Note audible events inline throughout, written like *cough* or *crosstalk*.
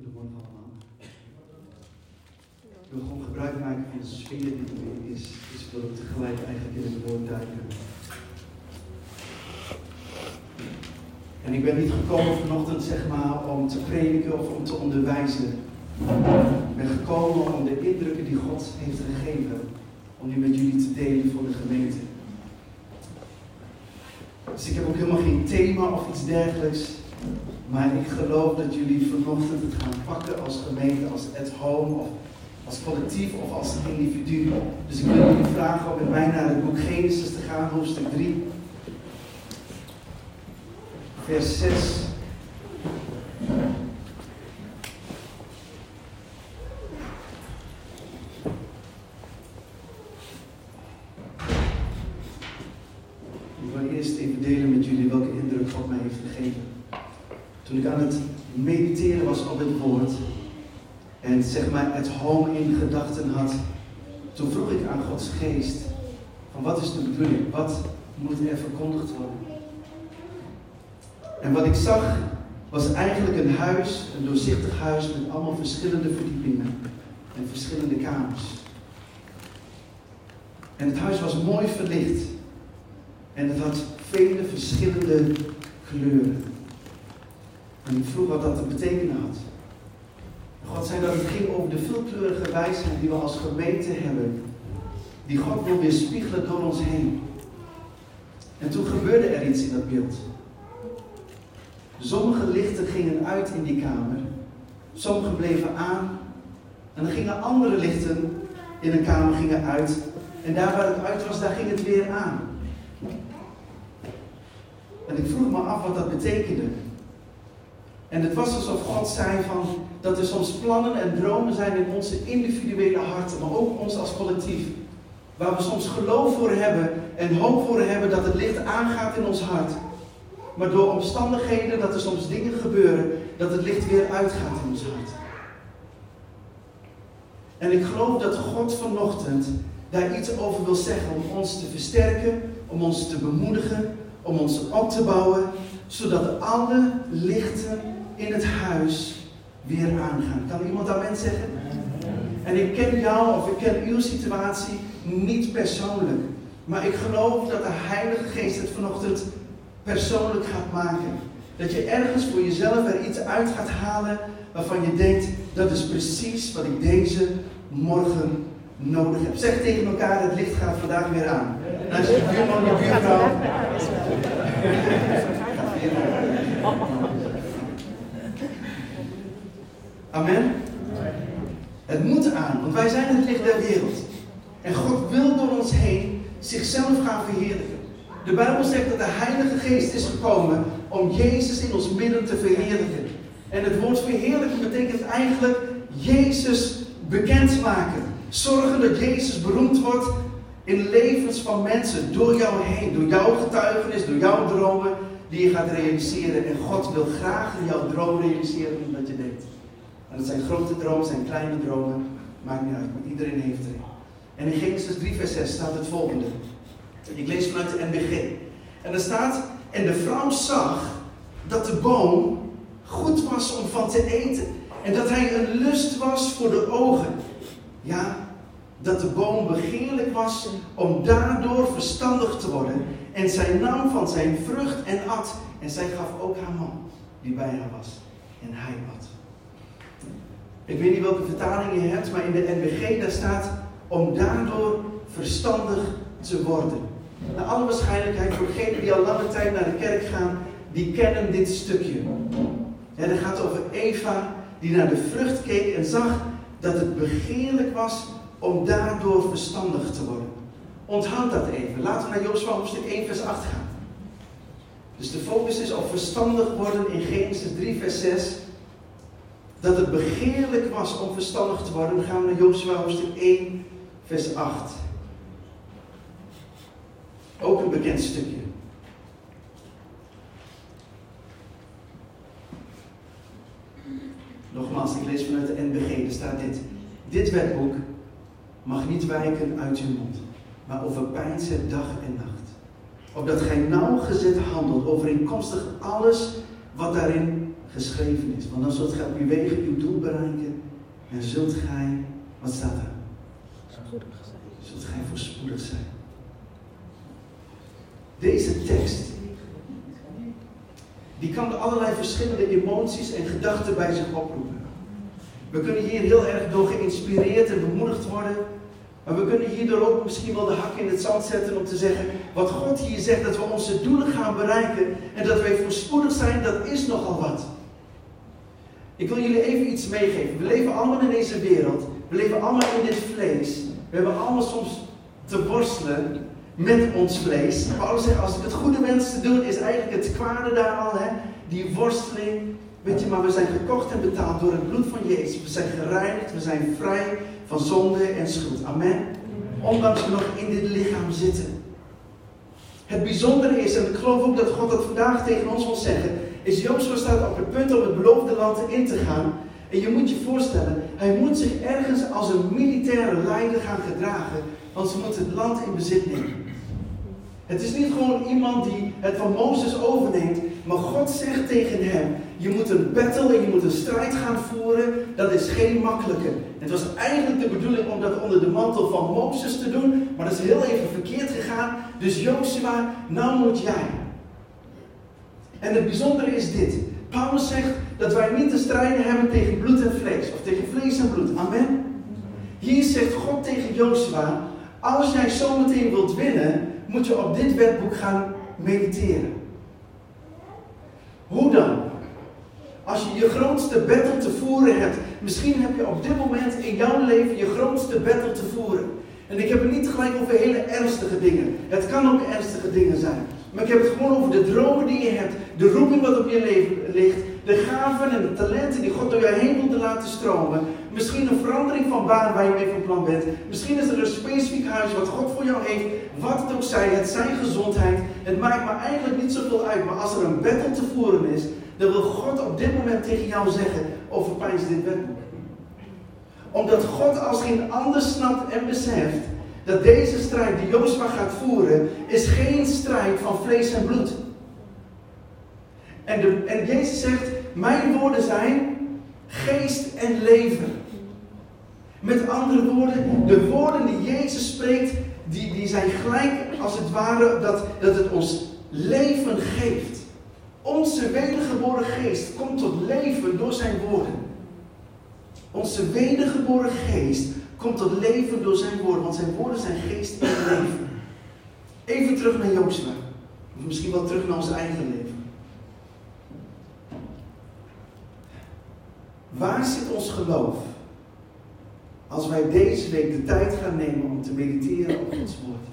Ik wil gewoon gebruik maken van de sfeer die er is. Dus ik wil tegelijk eigenlijk in het woord duiken. En ik ben niet gekomen vanochtend zeg maar om te prediken of om te onderwijzen. Ik ben gekomen om de indrukken die God heeft gegeven, om die met jullie te delen voor de gemeente. Dus ik heb ook helemaal geen thema of iets dergelijks. Maar ik geloof dat jullie vanochtend het gaan pakken als gemeente, als at home, of als collectief of als individu. Dus ik wil jullie vragen om met mij naar het boek Genesis te gaan, hoofdstuk 3. Vers 6. Ik wil eerst even delen met jullie welke indruk God mij heeft gegeven. Toen ik aan het mediteren was op het woord en zeg maar het home in gedachten had, toen vroeg ik aan Gods geest van wat is de bedoeling? Wat moet er verkondigd worden? En wat ik zag was eigenlijk een huis, een doorzichtig huis met allemaal verschillende verdiepingen en verschillende kamers. En het huis was mooi verlicht en het had vele verschillende kleuren. En ik vroeg wat dat te betekenen had. God zei dat het ging over de veelkleurige wijsheid die we als gemeente hebben. Die God wil weerspiegelen door ons heen. En toen gebeurde er iets in dat beeld. Sommige lichten gingen uit in die kamer. Sommige bleven aan. En dan gingen andere lichten in een kamer gingen uit. En daar waar het uit was, daar ging het weer aan. En ik vroeg me af wat dat betekende. En het was alsof God zei van dat er soms plannen en dromen zijn in onze individuele harten, maar ook ons als collectief. Waar we soms geloof voor hebben en hoop voor hebben dat het licht aangaat in ons hart. Maar door omstandigheden dat er soms dingen gebeuren, dat het licht weer uitgaat in ons hart. En ik geloof dat God vanochtend daar iets over wil zeggen om ons te versterken, om ons te bemoedigen, om ons op te bouwen, zodat alle lichten in het huis weer aangaan. Kan iemand amen zeggen? En ik ken jou of ik ken uw situatie niet persoonlijk. Maar ik geloof dat de Heilige Geest het vanochtend persoonlijk gaat maken. Dat je ergens voor jezelf er iets uit gaat halen waarvan je denkt, dat is precies wat ik deze morgen nodig heb. Zeg tegen elkaar, het licht gaat vandaag weer aan. En als je buurman, je buurvrouw... *laughs* Amen. Het moet aan, want wij zijn het licht der wereld. En God wil door ons heen zichzelf gaan verheerlijken. De Bijbel zegt dat de Heilige Geest is gekomen om Jezus in ons midden te verheerlijken. En het woord verheerlijken betekent eigenlijk Jezus bekendmaken. Zorgen dat Jezus beroemd wordt in levens van mensen door jou heen, door jouw getuigenis, door jouw dromen die je gaat realiseren. En God wil graag jouw droom realiseren omdat je deed. En dat zijn grote dromen, zijn kleine dromen, maakt niet uit, iedereen heeft er. En in Genesis 3 vers 6 staat het volgende. Ik lees vanuit de NBG. En er staat, en de vrouw zag dat de boom goed was om van te eten. En dat hij een lust was voor de ogen. Ja, dat de boom begeerlijk was om daardoor verstandig te worden. En zij nam van zijn vrucht en at. En zij gaf ook haar man, die bij haar was. En hij at. Ik weet niet welke vertaling je hebt, maar in de NBG daar staat om daardoor verstandig te worden. Naar alle waarschijnlijkheid voor degenen die al lange tijd naar de kerk gaan, die kennen dit stukje. Ja, dat gaat over Eva die naar de vrucht keek en zag dat het begeerlijk was om daardoor verstandig te worden. Onthoud dat even. Laten we naar Jozua hoofdstuk 1 vers 8 gaan. Dus de focus is op verstandig worden in Genesis 3 vers 6. Dat het begeerlijk was om verstandig te worden. Gaan we naar Jozua hoofdstuk 1 vers 8. Ook een bekend stukje. Nogmaals, ik lees vanuit de NBG, er staat dit. Dit wetboek mag niet wijken uit uw mond, maar overpijns het dag en nacht. Opdat gij nauwgezet handelt overeenkomstig alles wat daarin geschreven is. Want dan zult gij op je wegen uw doel bereiken en zult gij, wat staat er? Spoedig zijn. Zult gij voorspoedig zijn. Deze tekst, die kan allerlei verschillende emoties en gedachten bij zich oproepen. We kunnen hier heel erg door geïnspireerd en bemoedigd worden. Maar we kunnen hierdoor ook misschien wel de hak in het zand zetten om te zeggen, wat God hier zegt, dat we onze doelen gaan bereiken en dat wij voorspoedig zijn, dat is nogal wat. Ik wil jullie even iets meegeven. We leven allemaal in deze wereld. We leven allemaal in dit vlees. We hebben allemaal soms te worstelen met ons vlees. Paulus als ik het goede wens te doen, is eigenlijk het kwade daar al. Hè? Die worsteling. Weet je, maar we zijn gekocht en betaald door het bloed van Jezus. We zijn gereinigd, we zijn vrij van zonde en schuld. Amen. Ondanks we nog in dit lichaam zitten. Het bijzondere is, en ik geloof ook dat God dat vandaag tegen ons wil zeggen, is Jozua staat op het punt om het beloofde land in te gaan. En je moet je voorstellen, hij moet zich ergens als een militaire leider gaan gedragen, want ze moeten het land in bezit nemen. Het is niet gewoon iemand die het van Mozes overneemt, maar God zegt tegen hem: Je moet een battle en je moet een strijd gaan voeren. Dat is geen makkelijke. Het was eigenlijk de bedoeling om dat onder de mantel van Mozes te doen, maar dat is heel even verkeerd gegaan. Dus Joshua, nou moet jij. En het bijzondere is dit: Paulus zegt dat wij niet te strijden hebben tegen bloed en vlees, of tegen vlees en bloed. Amen. Hier zegt God tegen Joshua: Als jij zometeen wilt winnen, moet je op dit wetboek gaan mediteren. Hoe dan? Als je je grootste battle te voeren hebt, misschien heb je op dit moment in jouw leven je grootste battle te voeren. En ik heb het niet gelijk over hele ernstige dingen. Het kan ook ernstige dingen zijn. Maar ik heb het gewoon over de dromen die je hebt, de roeping wat op je leven ligt, de gaven en de talenten die God door je heen wilde laten stromen. Misschien een verandering van baan waar je mee van plan bent. Misschien is er een specifiek huis wat God voor jou heeft. Wat het ook zij, het zijn gezondheid. Het maakt me eigenlijk niet zoveel uit. Maar als er een battle te voeren is, dan wil God op dit moment tegen jou zeggen: overpijns dit wetboek. Omdat God als geen ander snapt en beseft dat deze strijd die Jozua gaat voeren, is geen strijd van vlees en bloed. En, de, en Jezus zegt, mijn woorden zijn geest en leven. Met andere woorden, de woorden die Jezus spreekt, die, die zijn gelijk als het ware dat, dat het ons leven geeft. Onze wedergeboren geest komt tot leven door zijn woorden. Onze wedergeboren geest komt tot leven door zijn woorden, want zijn woorden zijn geest en leven. Even terug naar Jozua. Of misschien wel terug naar ons eigen leven. Waar zit ons geloof? Als wij deze week de tijd gaan nemen om te mediteren op Gods woord.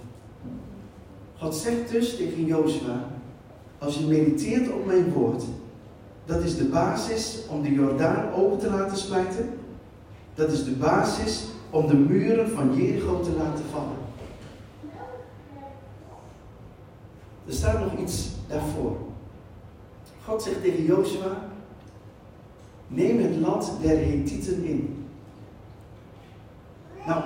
God zegt dus tegen Jozua, als je mediteert op mijn woord, dat is de basis om de Jordaan open te laten splijten. Dat is de basis om de muren van Jericho te laten vallen. Er staat nog iets daarvoor. God zegt tegen Jozua, neem het land der Hethieten in. Nou,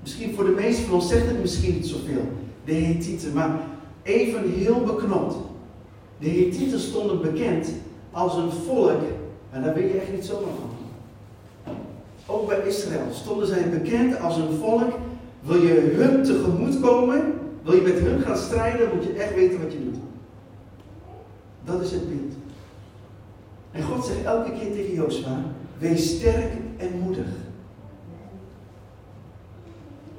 misschien voor de meesten van ons zegt het misschien niet zoveel, de Hethieten, maar even heel beknopt. De Hethieten stonden bekend als een volk, en daar weet je echt niet zomaar van. Ook bij Israël stonden zij bekend als een volk. Wil je hun tegemoet komen, wil je met hun gaan strijden, moet je echt weten wat je doet. Dat is het beeld. En God zegt elke keer tegen Jozua, wees sterk en moedig.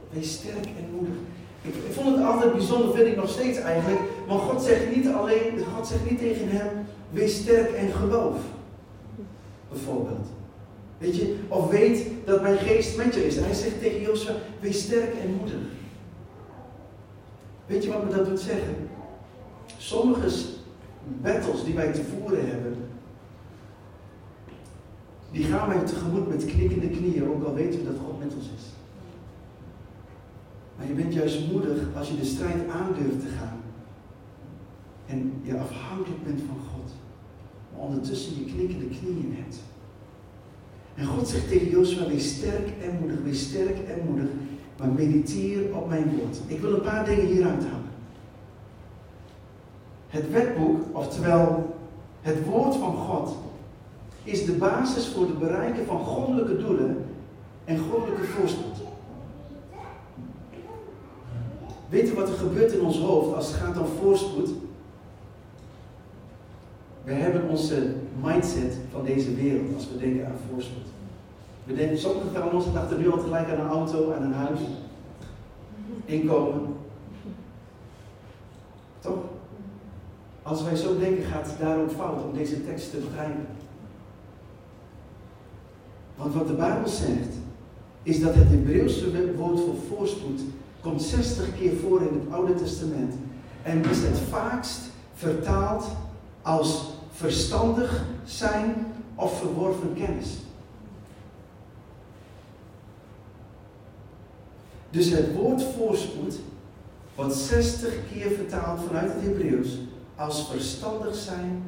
Wees sterk en moedig. Ik, ik, vond het altijd bijzonder, vind ik nog steeds eigenlijk. Want God zegt niet alleen, God zegt niet tegen hem, wees sterk en geloof. Bijvoorbeeld. Weet je, of weet dat mijn geest met je is. En hij zegt tegen Jozua, wees sterk en moedig. Weet je wat me dat doet zeggen? Sommige battles die wij te voeren hebben, die gaan wij tegemoet met knikkende knieën, ook al weten we dat God met ons is. Maar je bent juist moedig als je de strijd aandurft te gaan. En je afhankelijk bent van God. Maar ondertussen je knikkende knieën hebt. En God zegt tegen Jozua, wees sterk en moedig, wees sterk en moedig, maar mediteer op mijn woord. Ik wil een paar dingen hieruit halen. Het wetboek, oftewel het woord van God, is de basis voor het bereiken van goddelijke doelen en goddelijke voorspoed. Weet u wat er gebeurt in ons hoofd als het gaat om voorspoed? We hebben onze mindset van deze wereld als we denken aan voorspoed. We denken, sommigen van ons dachten nu al tegelijk aan een auto, aan een huis, inkomen. Toch? Als wij zo denken, gaat het daarom fout om deze tekst te begrijpen. Want wat de Bijbel zegt, is dat het Hebreeuwse woord voor voorspoed komt 60 keer voor in het Oude Testament. En is het vaakst vertaald als verstandig zijn of verworven kennis. Dus het woord voorspoed wordt 60 keer vertaald vanuit het Hebreeuws als verstandig zijn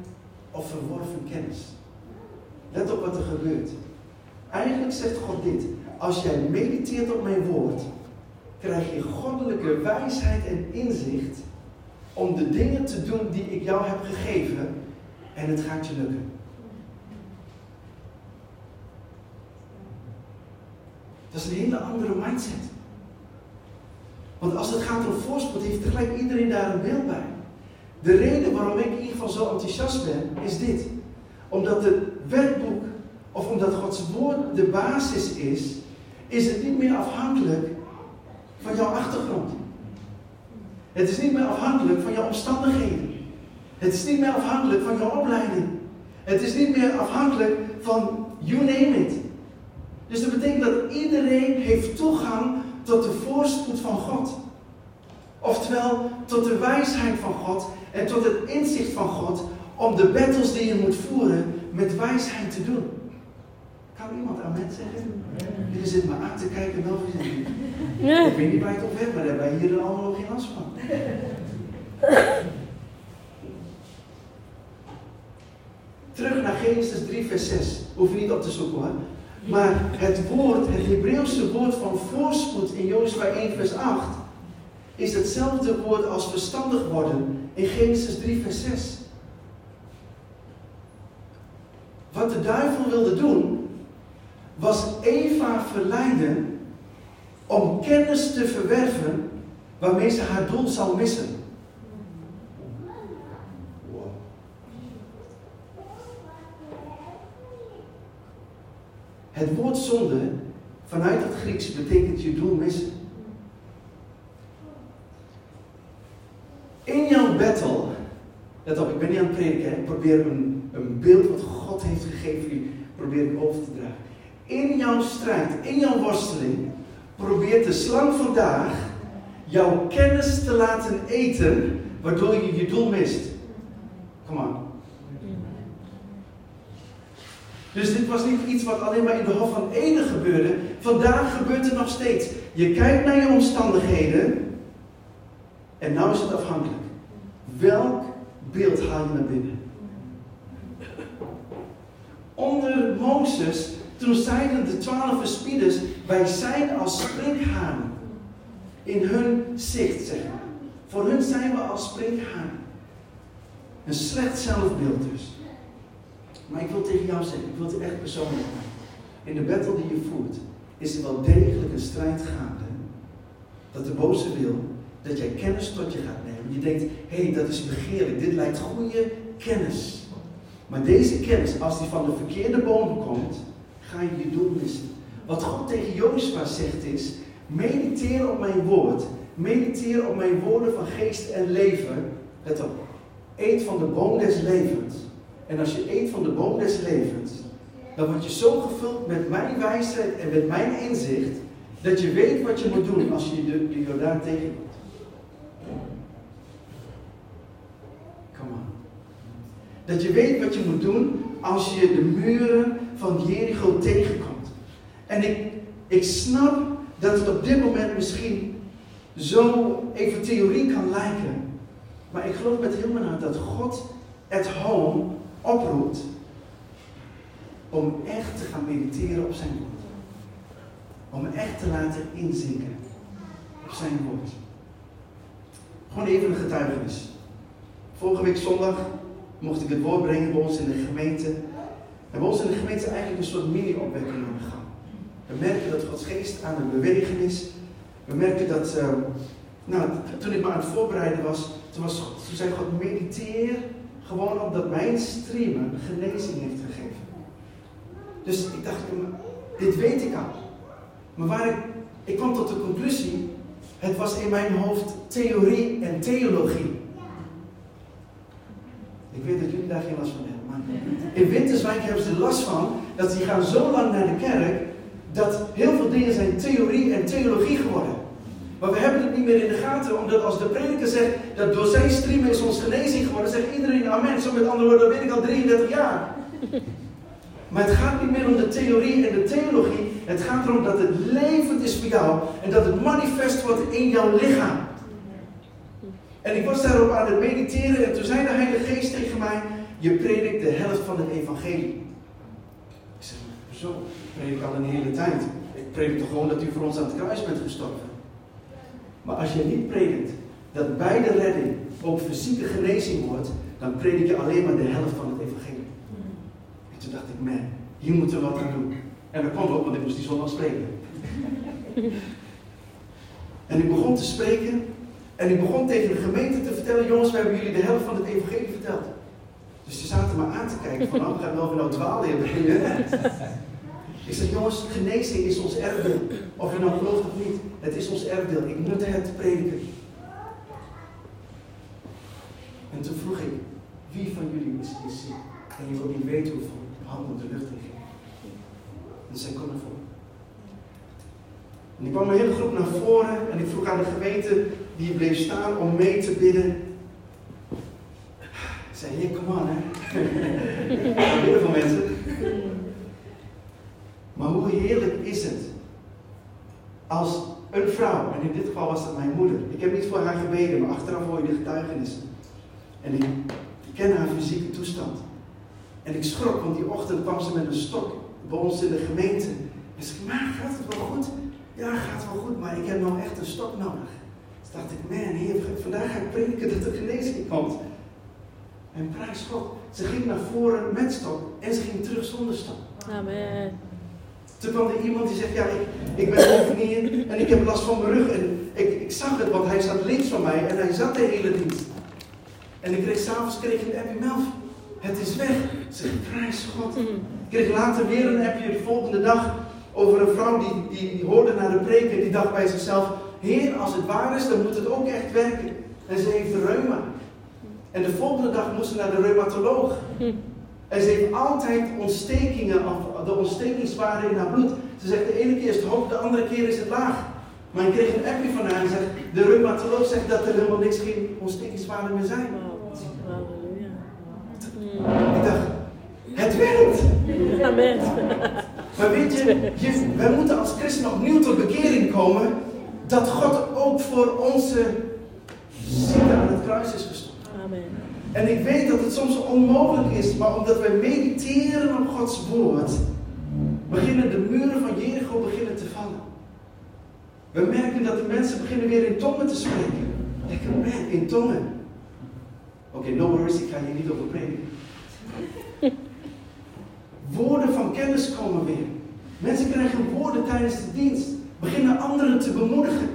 of verworven kennis. Let op wat er gebeurt. Eigenlijk zegt God dit. Als jij mediteert op mijn woord, krijg je goddelijke wijsheid en inzicht om de dingen te doen die ik jou heb gegeven en het gaat je lukken. Dat is een hele andere mindset. Want als het gaat om voorspoed, heeft tegelijk iedereen daar een beeld bij. De reden waarom ik in ieder geval zo enthousiast ben, is dit. Omdat het werkboek, of omdat Gods woord de basis is, is het niet meer afhankelijk van jouw achtergrond. Het is niet meer afhankelijk van jouw omstandigheden. Het is niet meer afhankelijk van jouw opleiding. Het is niet meer afhankelijk van you name it. Dus dat betekent dat iedereen heeft toegang tot de voorspoed van God. Oftewel, tot de wijsheid van God en tot het inzicht van God om de battles die je moet voeren met wijsheid te doen. Kan iemand amen zeggen? Jullie zitten maar aan te kijken wel ja. Ik weet niet waar je het op hebt, maar daar hebben wij hier allemaal nog geen last van. Terug naar Genesis 3, vers 6. Hoef je niet op te zoeken hoor. Maar het woord, het Hebreeuwse woord van voorspoed in Jozua 1, vers 8, is hetzelfde woord als verstandig worden in Genesis 3, vers 6. Wat de duivel wilde doen, was Eva verleiden om kennis te verwerven waarmee ze haar doel zou missen. Het woord zonde vanuit het Grieks betekent je doel missen. In jouw battle, let op, ik ben niet aan het prediken, ik probeer een, een beeld wat God heeft gegeven, probeer ik over te dragen. In jouw strijd, in jouw worsteling, probeert de slang vandaag jouw kennis te laten eten, waardoor je je doel mist. Kom aan. Dus dit was niet iets wat alleen maar in de Hof van Eden gebeurde. Vandaag gebeurt het nog steeds. Je kijkt naar je omstandigheden en nou is het afhankelijk. Welk beeld haal je naar binnen? Onder Mozes, toen zeiden de twaalf verspieders, wij zijn als sprinkhanen. In hun zicht, zeg. Voor hun zijn we als sprinkhanen. Een slecht zelfbeeld dus. Maar ik wil tegen jou zeggen, ik wil het echt persoonlijk maken. In de battle die je voert, is er wel degelijk een strijd gaande. Dat de boze wil dat jij kennis tot je gaat nemen. Je denkt, hé, hey, dat is begeerlijk, dit lijkt goede kennis. Maar deze kennis, als die van de verkeerde boom komt, ga je doel missen. Wat God tegen Jozua zegt is, mediteer op mijn woord. Mediteer op mijn woorden van geest en leven. Let op, eet van de boom des levens. En als je eet van de boom des levens, dan word je zo gevuld met mijn wijsheid en met mijn inzicht, dat je weet wat je moet doen als je de, de Jordaan tegenkomt. Come on. Dat je weet wat je moet doen als je de muren van Jericho tegenkomt. En ik, ik snap dat het op dit moment misschien zo even theorie kan lijken. Maar ik geloof met heel mijn hart dat God at home oproept om echt te gaan mediteren op zijn woord. Om echt te laten inzinken op zijn woord. Gewoon even een getuigenis. Vorige week zondag mocht ik het woord brengen bij ons in de gemeente. En bij ons in de gemeente eigenlijk een soort mini-opwekking aan de gang. We merken dat Gods geest aan het bewegen is. We merken dat, ehm, nou, toen ik me aan het voorbereiden was, toen, was, toen zei God, mediteer gewoon op dat mijn streamen genezing heeft gegeven. Dus ik dacht, dit weet ik al. Maar waar ik, ik kwam tot de conclusie, het was in mijn hoofd theorie en theologie. Ik weet dat jullie daar geen last van hebben. In Winterswijk hebben ze last van dat die gaan zo lang naar de kerk dat heel veel dingen zijn theorie en theologie geworden. Maar we hebben het niet meer in de gaten, omdat als de prediker zegt dat door zijn streamen is ons genezing geworden, zegt iedereen amen. Zo met andere woorden, dat weet ik al 33 jaar. Maar het gaat niet meer om de theorie en de theologie. Het gaat erom dat het levend is voor jou en dat het manifest wordt in jouw lichaam. En ik was daarop aan het mediteren en toen zei de Heilige Geest tegen mij: Je predikt de helft van het evangelie. Ik zeg: Zo, ik predik al een hele tijd. Ik predik toch gewoon dat u voor ons aan het kruis bent gestorven. Maar als je niet predikt dat bij de redding ook fysieke genezing wordt, dan predik je alleen maar de helft van het evangelie. En toen dacht ik, man, hier moeten we wat aan doen. En dat kwam ook, want ik moest die zondag spreken. *laughs* en ik begon te spreken en ik begon tegen de gemeente te vertellen, jongens, we hebben jullie de helft van het evangelie verteld. Dus ze zaten me aan te kijken van, nou, we gaan wel weer nou dwalen hebben. Ik zeg, jongens, genezing is ons erfdeel. Of je nou gelooft of niet, het is ons erfdeel. Ik moet het prediken. En toen vroeg ik, wie van jullie is, is ziek? En je wil niet weten hoeveel handen de lucht in. En zij kon ervoor. En ik kwam een hele groep naar voren en ik vroeg aan de gemeente die bleef staan om mee te bidden. Ik zei, hier, kom aan hè. *laughs* Heel veel mensen. Maar hoe heerlijk is het als een vrouw, en in dit geval was dat mijn moeder. Ik heb niet voor haar gebeden, maar achteraf hoor je de getuigenissen. En ik ken haar fysieke toestand. En ik schrok, want die ochtend kwam ze met een stok bij ons in de gemeente. En ze zei, maar gaat het wel goed? Ja, gaat wel goed, maar ik heb nou echt een stok nodig. Dus dacht ik, man, heer, vandaag ga ik prediken dat er genezing komt. En prijs God. Ze ging naar voren met stok en ze ging terug zonder stok. Amen. Toen kwam er iemand die zegt, ja, ik, ik ben overnier en ik heb last van mijn rug. En ik, ik zag het, want hij zat links van mij en hij zat de hele dienst. En ik kreeg s'avonds kreeg een appje, Melf, het is weg. Zeg, prijs God. Ik kreeg later weer een appje de volgende dag over een vrouw die, die, die hoorde naar de preek en die dacht bij zichzelf, Heer, als het waar is, dan moet het ook echt werken. En ze heeft reuma. En de volgende dag moest ze naar de reumatoloog. En ze heeft altijd ontstekingen, of de ontstekingswaarde in haar bloed. Ze zegt de ene keer is het hoog, de andere keer is het laag. Maar ik kreeg een appje van haar en zegt, de reumatoloog zegt dat er helemaal niks, geen ontstekingswaarde meer zijn. Halleluja. Ik dacht, het werkt. Amen. Maar weet je, je, wij moeten als christen opnieuw tot bekering komen dat God ook voor onze ziekte aan het kruis is gestorven. Amen. En ik weet dat het soms onmogelijk is, maar omdat wij mediteren op Gods woord, beginnen de muren van Jericho beginnen te vallen. We merken dat de mensen beginnen weer in tongen te spreken. Lekker man, in tongen. Oké, no worries, ik ga hier niet over prediken. *laughs* Woorden van kennis komen weer. Mensen krijgen woorden tijdens de dienst. Beginnen anderen te bemoedigen.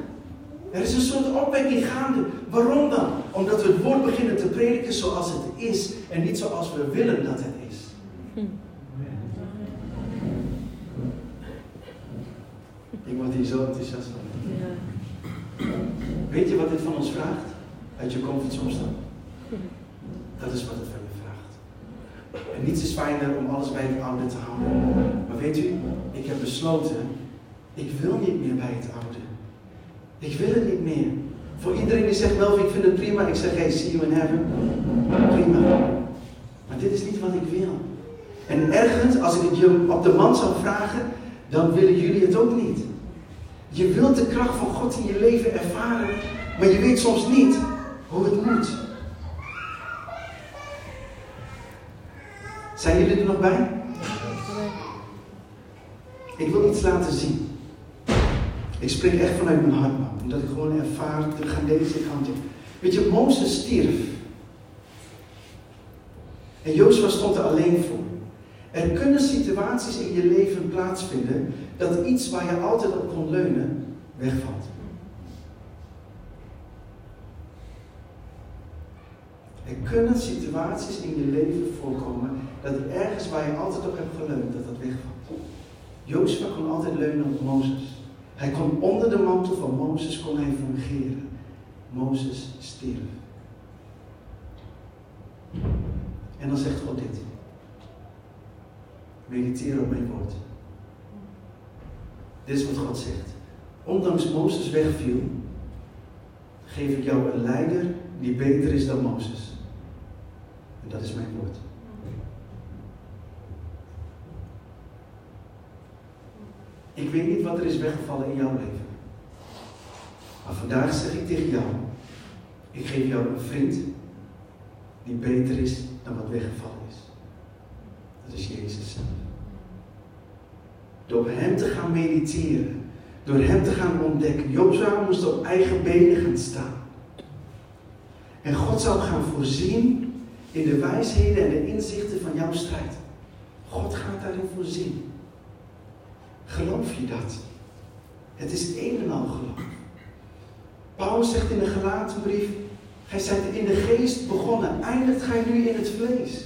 Er is een soort opwekking gaande. Waarom dan? Omdat we het woord beginnen te prediken zoals het is en niet zoals we willen dat het is. Ik word hier zo enthousiast van. Ja. Weet je wat dit van ons vraagt? Uit je comfortzone staan. Dat is wat het van je vraagt. En niets is fijner om alles bij het oude te houden. Maar weet u, ik heb besloten, ik wil niet meer bij het oude. Ik wil het niet meer. Voor iedereen die zegt, wel, ik vind het prima. Ik zeg, hey, see you in heaven. Prima. Maar dit is niet wat ik wil. En ergens, als ik het je op de man zou vragen, dan willen jullie het ook niet. Je wilt de kracht van God in je leven ervaren, maar je weet soms niet hoe het moet. Zijn jullie er nog bij? Ik wil iets laten zien. Ik spreek echt vanuit mijn hart, man. Omdat ik gewoon ervaar te gaan deze kant op. Weet je, Mozes stierf. En Jozua stond er alleen voor. Er kunnen situaties in je leven plaatsvinden dat iets waar je altijd op kon leunen wegvalt. Er kunnen situaties in je leven voorkomen dat ergens waar je altijd op hebt geleund, dat dat wegvalt. Jozef kon altijd leunen op Mozes. Hij kon onder de mantel van Mozes kon hij fungeren. Mozes stierf. En dan zegt God dit. Mediteer op mijn woord. Dit is wat God zegt. Ondanks Mozes wegviel, geef ik jou een leider die beter is dan Mozes. En dat is mijn woord. Ik weet niet wat er is weggevallen in jouw leven. Maar vandaag zeg ik tegen jou: ik geef jou een vriend die beter is dan wat weggevallen is. Dat is Jezus zelf. Door Hem te gaan mediteren, door Hem te gaan ontdekken. Jozua moest op eigen benen gaan staan. En God zou gaan voorzien in de wijsheden en de inzichten van jouw strijd. God gaat daarin voorzien. Geloof je dat? Het is een en al geloof. Paulus zegt in de gelaten brief, gij zijt in de geest begonnen, eindigt gij nu in het vlees.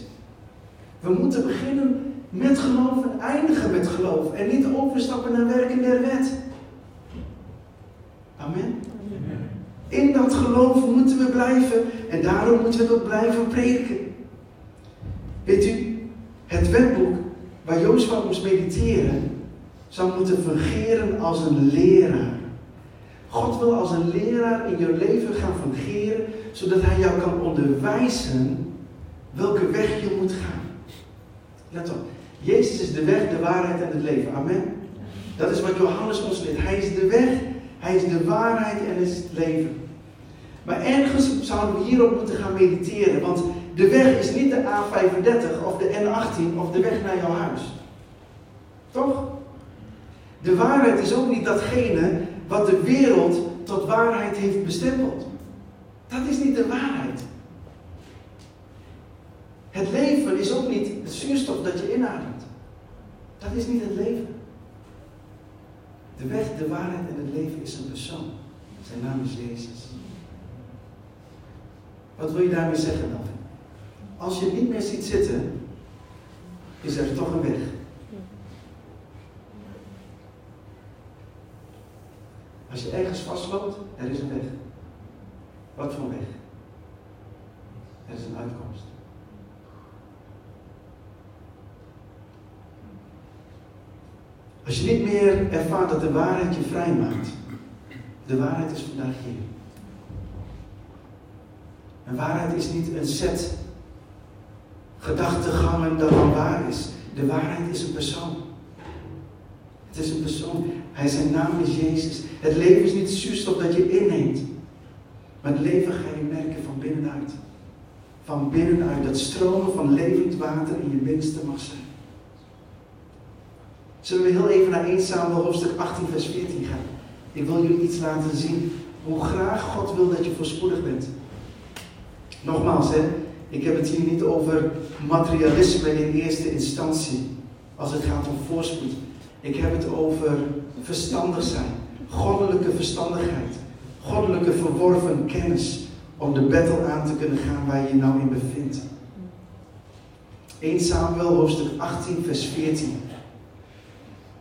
We moeten beginnen met geloof en eindigen met geloof. En niet overstappen naar werken der wet. Amen. In dat geloof moeten we blijven en daarom moeten we ook blijven prediken. Weet u, het wetboek waar Jozef moest mediteren, zou moeten fungeren als een leraar. God wil als een leraar in je leven gaan fungeren, zodat hij jou kan onderwijzen welke weg je moet gaan. Let op, Jezus is de weg, de waarheid en het leven. Amen. Dat is wat Johannes ons leert. Hij is de weg, hij is de waarheid en het leven. Maar ergens zouden we hierop moeten gaan mediteren, want de weg is niet de A35 of de N18 of de weg naar jouw huis. Toch? De waarheid is ook niet datgene wat de wereld tot waarheid heeft bestempeld. Dat is niet de waarheid. Het leven is ook niet het zuurstof dat je inademt. Dat is niet het leven. De weg, de waarheid en het leven is een persoon. Zijn naam is Jezus. Wat wil je daarmee zeggen dan? Als je niet meer ziet zitten, is er toch een weg. Als je ergens vastloopt, er is een weg. Wat voor weg? Er is een uitkomst. Als je niet meer ervaart dat de waarheid je vrij maakt, de waarheid is vandaag hier. En waarheid is niet een set gedachtegangen dat dan waar is. De waarheid is een persoon. Het is een persoon. Hij, zijn naam is Jezus. Het leven is niet zuurstof dat je inneemt. Maar het leven ga je merken van binnenuit. Van binnenuit. Dat stromen van levend water in je binnenste mag zijn. Zullen we heel even naar 1 Samuel hoofdstuk 18 vers 14 gaan. Ik wil jullie iets laten zien. Hoe graag God wil dat je voorspoedig bent. Nogmaals, hè, ik heb het hier niet over materialisme in eerste instantie. Als het gaat om voorspoed. Ik heb het over verstandig zijn. Goddelijke verstandigheid. Goddelijke verworven kennis. Om de battle aan te kunnen gaan waar je je nou in bevindt. 1 Samuel hoofdstuk 18 vers 14.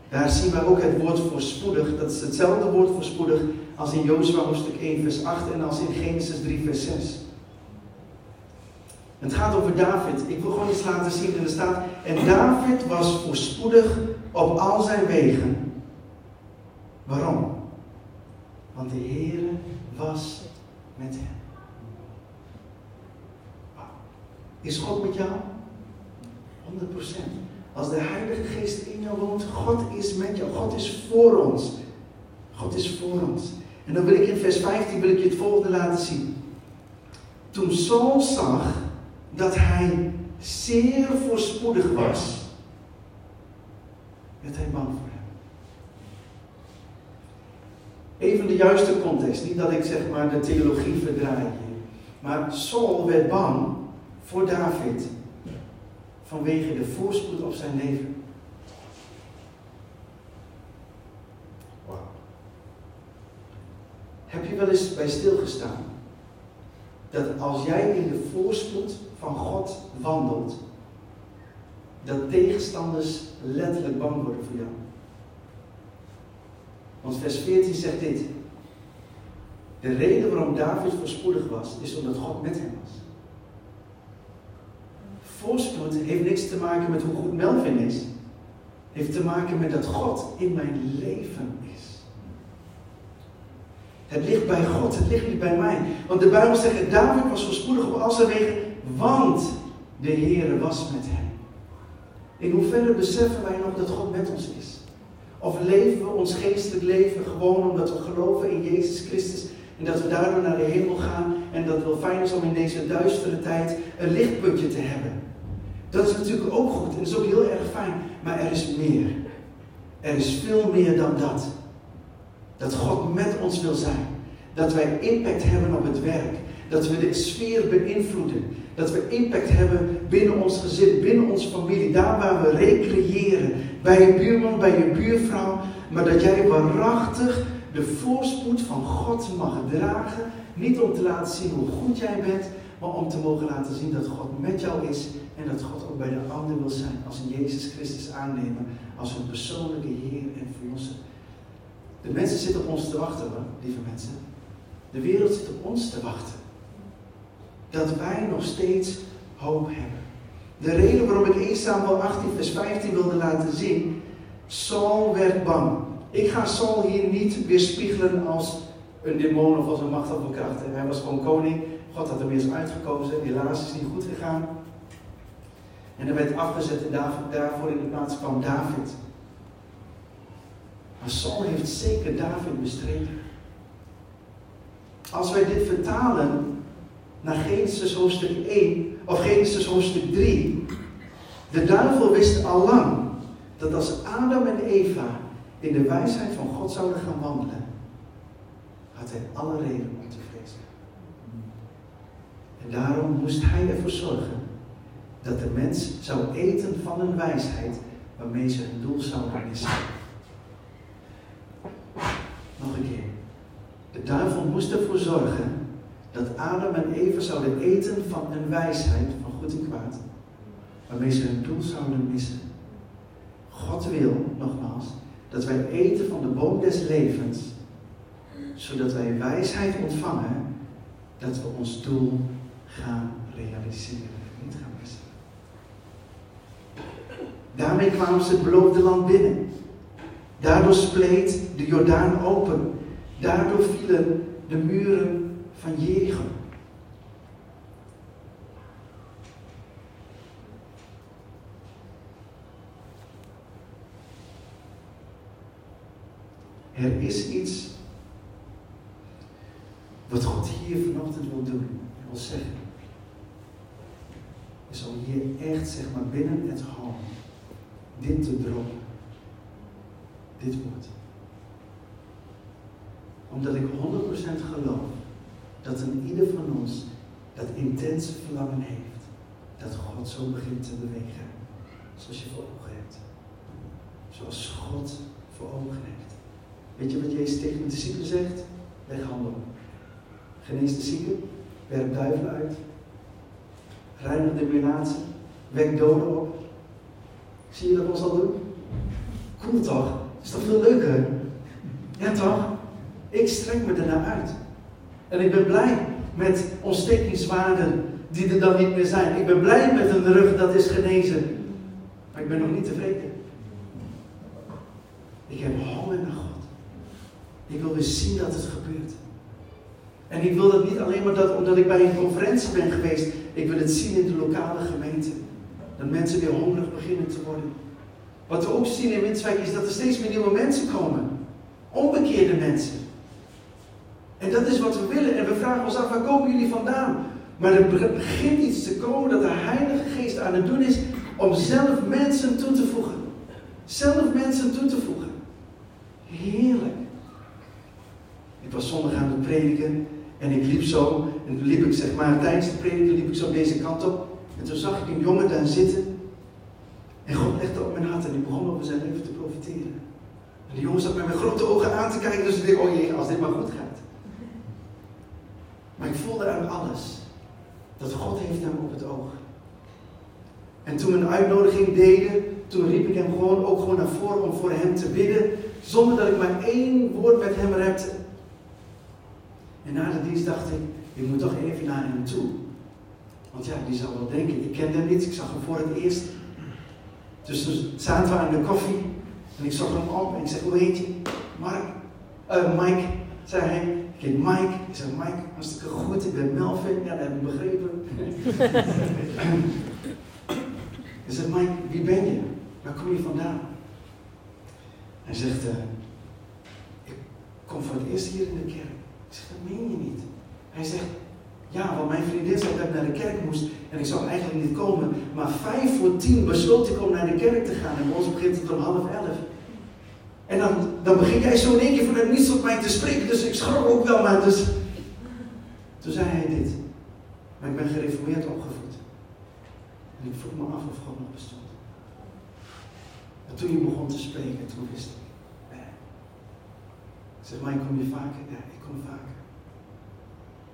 Daar zien we ook het woord voorspoedig. Dat is hetzelfde woord voorspoedig als in Jozua hoofdstuk 1 vers 8 en als in Genesis 3 vers 6. Het gaat over David. Ik wil gewoon iets laten zien. En er staat, en David was voorspoedig op al zijn wegen. Waarom? Want de Heer was met hem. Is God met jou? 100%. Als de Heilige Geest in jou woont, God is met jou. God is voor ons. God is voor ons. En dan wil ik in vers 15 wil ik je het volgende laten zien. Toen Saul zag dat hij zeer voorspoedig was, werd hij bang voor hem. Even de juiste context, niet dat ik zeg maar de theologie verdraai. Maar Saul werd bang voor David. vanwege de voorspoed op zijn leven. Wauw. Heb je wel eens bij stilgestaan dat als jij in de voorspoed van God wandelt, dat tegenstanders letterlijk bang worden voor jou? Want vers 14 zegt dit. De reden waarom David voorspoedig was, is omdat God met hem was. Voorspoed heeft niks te maken met hoe goed Melvin is. Heeft te maken met dat God in mijn leven is. Het ligt bij God, het ligt niet bij mij. Want de Bijbel zegt, David was voorspoedig op al zijn want de Heer was met hem. In hoeverre beseffen wij nog dat God met ons is? Of leven we ons geestelijk leven gewoon omdat we geloven in Jezus Christus en dat we daardoor naar de hemel gaan en dat het wel fijn is om in deze duistere tijd een lichtpuntje te hebben. Dat is natuurlijk ook goed en dat is ook heel erg fijn, maar er is meer. Er is veel meer dan dat. Dat God met ons wil zijn. Dat wij impact hebben op het werk. Dat we de sfeer beïnvloeden. Dat we impact hebben binnen ons gezin, binnen onze familie. Daar waar we recreëren. Bij je buurman, bij je buurvrouw. Maar dat jij waarachtig de voorspoed van God mag dragen. Niet om te laten zien hoe goed jij bent. Maar om te mogen laten zien dat God met jou is. En dat God ook bij de ander wil zijn. Als een Jezus Christus aannemen. Als een persoonlijke Heer en Verlosser. De mensen zitten op ons te wachten, hoor, lieve mensen. De wereld zit op ons te wachten. Dat wij nog steeds hoop hebben. De reden waarom ik 1 Samuel 18 vers 15 wilde laten zien. Saul werd bang. Ik ga Saul hier niet weerspiegelen als een demon of als een macht een kracht. Hij was gewoon koning. God had hem eerst uitgekozen. Helaas is het niet goed gegaan. En hij werd afgezet en daarvoor in de plaats kwam David. Maar Saul heeft zeker David bestreden. Als wij dit vertalen naar Genesis hoofdstuk 1 of Genesis hoofdstuk 3, de duivel wist al lang dat als Adam en Eva in de wijsheid van God zouden gaan wandelen, had hij alle reden om te vrezen. En daarom moest hij ervoor zorgen dat de mens zou eten van een wijsheid waarmee ze hun doel zouden missen. Nog een keer. De duivel moest ervoor zorgen dat Adam en Eva zouden eten van een wijsheid van goed en kwaad, waarmee ze hun doel zouden missen. God wil, nogmaals, dat wij eten van de boom des levens, zodat wij wijsheid ontvangen, dat we ons doel gaan realiseren. Niet gaan missen. Daarmee kwamen ze het beloofde land binnen. Daardoor spleet de Jordaan open. Daardoor vielen de muren van Jericho. Er is iets wat God hier vanochtend wil doen, wil zeggen. Is om hier echt, zeg maar, binnen het hal dit te droppen. Dit woord. Omdat ik 100% geloof dat een ieder van ons dat intense verlangen heeft. Dat God zo begint te bewegen. Zoals je voor ogen hebt. Zoals God voor ogen heeft. Weet je wat Jezus tegen de zieken zegt? Leg handen op. Genees de zieken. Werp duivelen uit. Reinig de melaatse. Wek doden op. Zie je dat ons al doen? Cool toch? Is toch veel leuker? Ja toch? Ik strek me ernaar uit. En ik ben blij met ontstekingswaarden die er dan niet meer zijn. Ik ben blij met een rug dat is genezen. Maar ik ben nog niet tevreden. Ik heb honger naar God. Ik wil weer zien dat het gebeurt. En ik wil dat niet alleen maar dat, omdat ik bij een conferentie ben geweest. Ik wil het zien in de lokale gemeente. Dat mensen weer hongerig beginnen te worden. Wat we ook zien in Winswijk is dat er steeds meer nieuwe mensen komen. Onbekeerde mensen. En dat is wat we willen. En we vragen ons af, waar komen jullie vandaan? Maar er begint iets te komen dat de Heilige Geest aan het doen is om zelf mensen toe te voegen. Zelf mensen toe te voegen. Heerlijk. Ik was zondag aan het prediken en ik liep zo, en liep ik zeg maar tijdens de prediken liep ik zo deze kant op. En toen zag ik een jongen daar zitten En God legde op mijn hart en ik begon over zijn leven te profiteren. En die jongen zat met mijn grote ogen aan te kijken, dus ik dacht, oh jee, als dit maar goed gaat. Maar ik voelde aan alles dat God heeft hem op het oog. En toen we een uitnodiging deden, toen riep ik hem gewoon ook gewoon naar voren om voor hem te bidden, zonder dat ik maar één woord met hem repte. En na de dienst dacht ik, ik moet toch even naar hem toe. Want ja, die zou wel denken, ik kende hem niet, ik zag hem voor het eerst. Dus toen zaten we aan de koffie en ik zag hem op en ik zei, hoe heet je? Mark? Uh, Mike, zei hij. Ik heet Mike. Ik zei, Mike, hartstikke goed, ik ben Melvin. Ja, dat heb ik begrepen. *laughs* ik zei, Mike, wie ben je? Waar kom je vandaan? Hij zegt, uh, ik kom voor het eerst hier in de kerk. Ik zeg, dat meen je niet. Hij zegt, ja, want mijn vriendin zei dat ik naar de kerk moest en ik zou eigenlijk niet komen. Maar vijf voor tien besloot ik om naar de kerk te gaan en bij ons begint het om half elf. En dan, dan begin jij zo in één keer vanuit niets op mij te spreken, dus ik schrok ook wel, maar dus... Toen zei hij dit. Maar ik ben gereformeerd opgevoed. En ik vroeg me af of God nog bestond. En toen je begon te spreken, toen wist ik. Ik zeg, maar kom je vaker? Ja, ik kom vaker.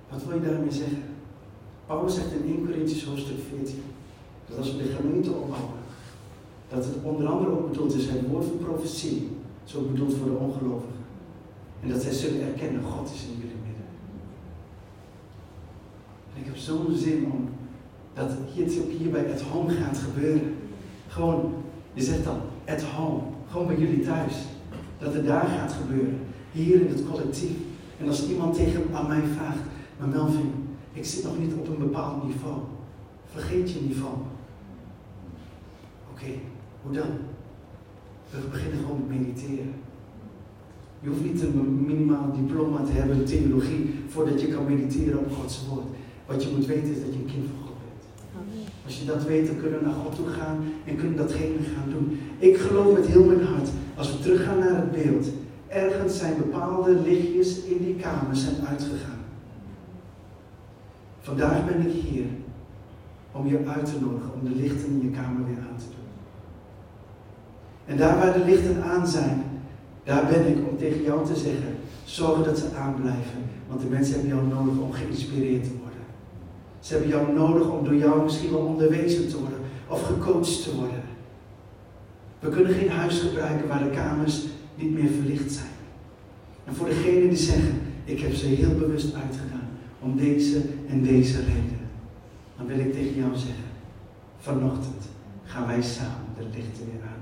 Wat wil je daarmee zeggen? Paulus zegt in 1 Corinthians hoofdstuk 14, dat als we de gemeente opbouwen, dat het onder andere ook bedoeld is het woord van profetie, zo bedoeld voor de ongelovigen. En dat zij zullen erkennen, God is in jullie midden. En ik heb zo'n zin om dat het ook hier bij At Home gaat gebeuren. Gewoon, je zegt dan, At Home, gewoon bij jullie thuis. Dat het daar gaat gebeuren. Hier in het collectief. En als iemand tegen aan mij vraagt, maar Melvin, ik zit nog niet op een bepaald niveau. Vergeet je niveau. Oké, hoe dan? We beginnen gewoon met mediteren. Je hoeft niet een minimaal diploma te hebben in theologie voordat je kan mediteren op Gods woord. Wat je moet weten is dat je een kind van God bent. Als je dat weet, dan kunnen we naar God toe gaan en kunnen datgene gaan doen. Ik geloof met heel mijn hart, als we teruggaan naar het beeld, ergens zijn bepaalde lichtjes in die kamer zijn uitgegaan. Vandaag ben ik hier om je uit te nodigen, om de lichten in je kamer weer aan te doen. En daar waar de lichten aan zijn, daar ben ik om tegen jou te zeggen, zorg dat ze aanblijven. Want de mensen hebben jou nodig om geïnspireerd te worden. Ze hebben jou nodig om door jou misschien wel onderwezen te worden of gecoacht te worden. We kunnen geen huis gebruiken waar de kamers niet meer verlicht zijn. En voor degenen die zeggen, ik heb ze heel bewust uitgedaan om deze en deze reden, dan wil ik tegen jou zeggen, vanochtend gaan wij samen de lichten weer aan.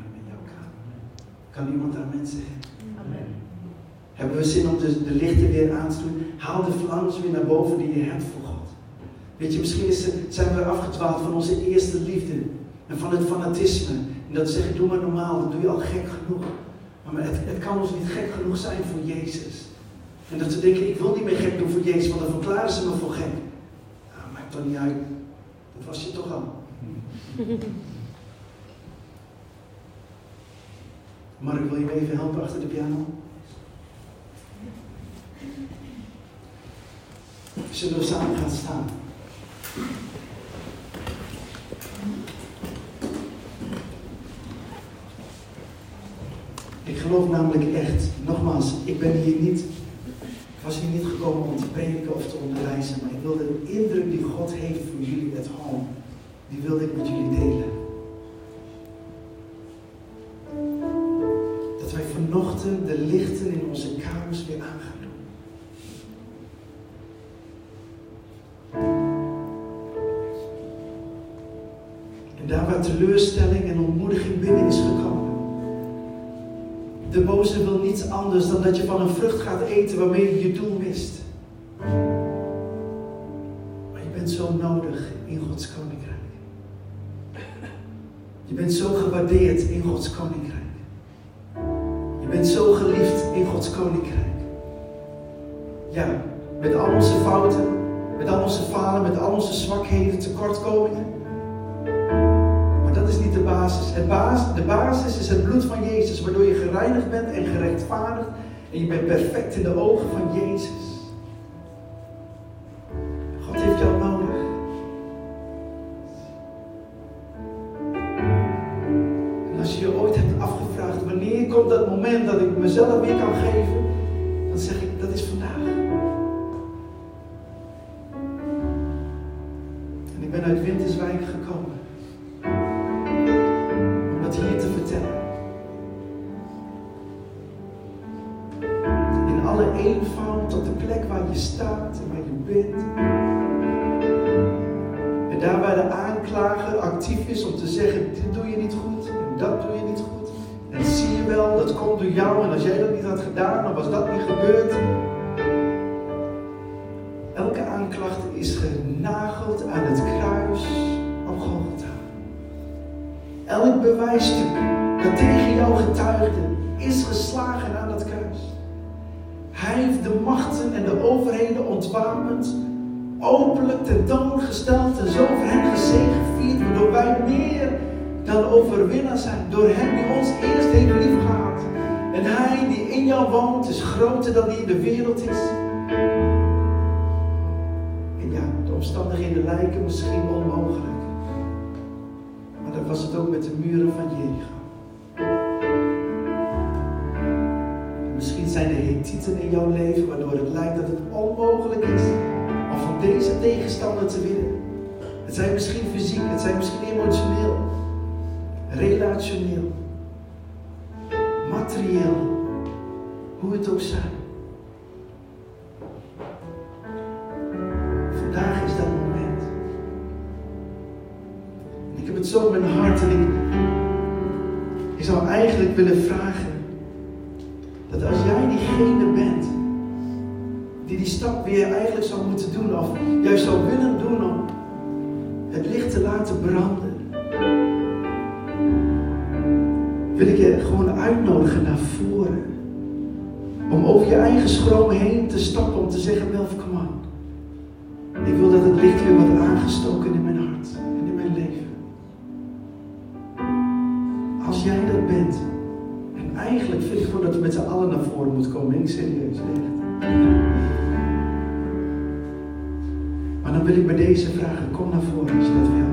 Kan iemand amen zeggen? Amen. Hebben we zin om de, de lichten weer aan te doen? Haal de vlammers weer naar boven die je hebt voor God. Weet je, misschien is, zijn we afgedwaald van onze eerste liefde en van het fanatisme. En dat zeggen, doe maar normaal, dat doe je al gek genoeg. Maar het, het kan ons niet gek genoeg zijn voor Jezus. En dat ze denken, ik wil niet meer gek doen voor Jezus, want dan verklaren ze me voor gek. Nou, maakt toch niet uit. Dat was je toch al. *laughs* Mark, wil je me even helpen achter de piano? Zullen we samen gaan staan? Ik geloof namelijk echt, nogmaals, ik ben hier niet was hier niet gekomen om te prediken of te onderwijzen, maar ik wilde de indruk die God heeft voor jullie at home, die wilde ik met jullie delen. De lichten in onze kamers weer aan gaan doen. En daar waar teleurstelling en ontmoediging binnen is gekomen de boze wil niets anders dan dat je van een vrucht gaat eten waarmee je je doel mist. Maar je bent zo nodig in Gods koninkrijk. Je bent zo gewaardeerd in Gods koninkrijk. Je bent zo geliefd in Gods koninkrijk. Ja, met al onze fouten, met al onze falen, met al onze zwakheden, tekortkomingen dat is niet de basis. Het basis. De basis is het bloed van Jezus, waardoor je gereinigd bent en gerechtvaardigd. En je bent perfect in de ogen van Jezus. Weer kan geven, dan zeg ik, dat is vandaag. En ik ben uit Winterswijk gekomen. Om dat hier te vertellen. In alle eenvoud op de plek waar je staat en waar je bent. En daar waar de aanklager actief is om te zeggen, dit doe je niet goed en dat doe je niet goed. En zie je wel, dat komt door jou en als jij dat niet had gedaan, dan was dat niet gebeurd. Elke aanklacht is genageld aan het kruis op Golgotha. Elk bewijsstuk dat tegen jou getuigde, is geslagen aan dat kruis. Hij heeft de machten en de overheden ontwapend, openlijk tentoongesteld en zo voor hen gezegevierd, waardoor wij meer dan overwinnaars zijn. Door hem die ons eerst heeft lief gehad. En hij die in jou woont is groter dan die in de wereld is. En ja, de omstandigheden lijken misschien onmogelijk. Maar dat was het ook met de muren van Jericho. Misschien zijn er hetieten in jouw leven waardoor het lijkt dat het onmogelijk is om van deze tegenstander te winnen. Het zijn misschien fysiek, het zijn misschien emotioneel, relationeel, materieel, hoe het ook zij. Vandaag is dat moment. En ik heb het zo in mijn hart en ik, ik zou eigenlijk willen vragen dat als jij diegene bent die die stap weer eigenlijk zou moeten doen of juist zou willen doen om het licht te laten branden, wil ik je gewoon uitnodigen naar voren. Om over je eigen schromen heen te stappen om te zeggen, Melf, come on. Ik wil dat het licht weer wordt aangestoken in mijn hart en in mijn leven. Als jij dat bent, en eigenlijk vind ik gewoon dat we met z'n allen naar voren moeten komen, ik serieus, echt. Maar dan wil ik bij deze vragen, kom naar voren als je dat wil.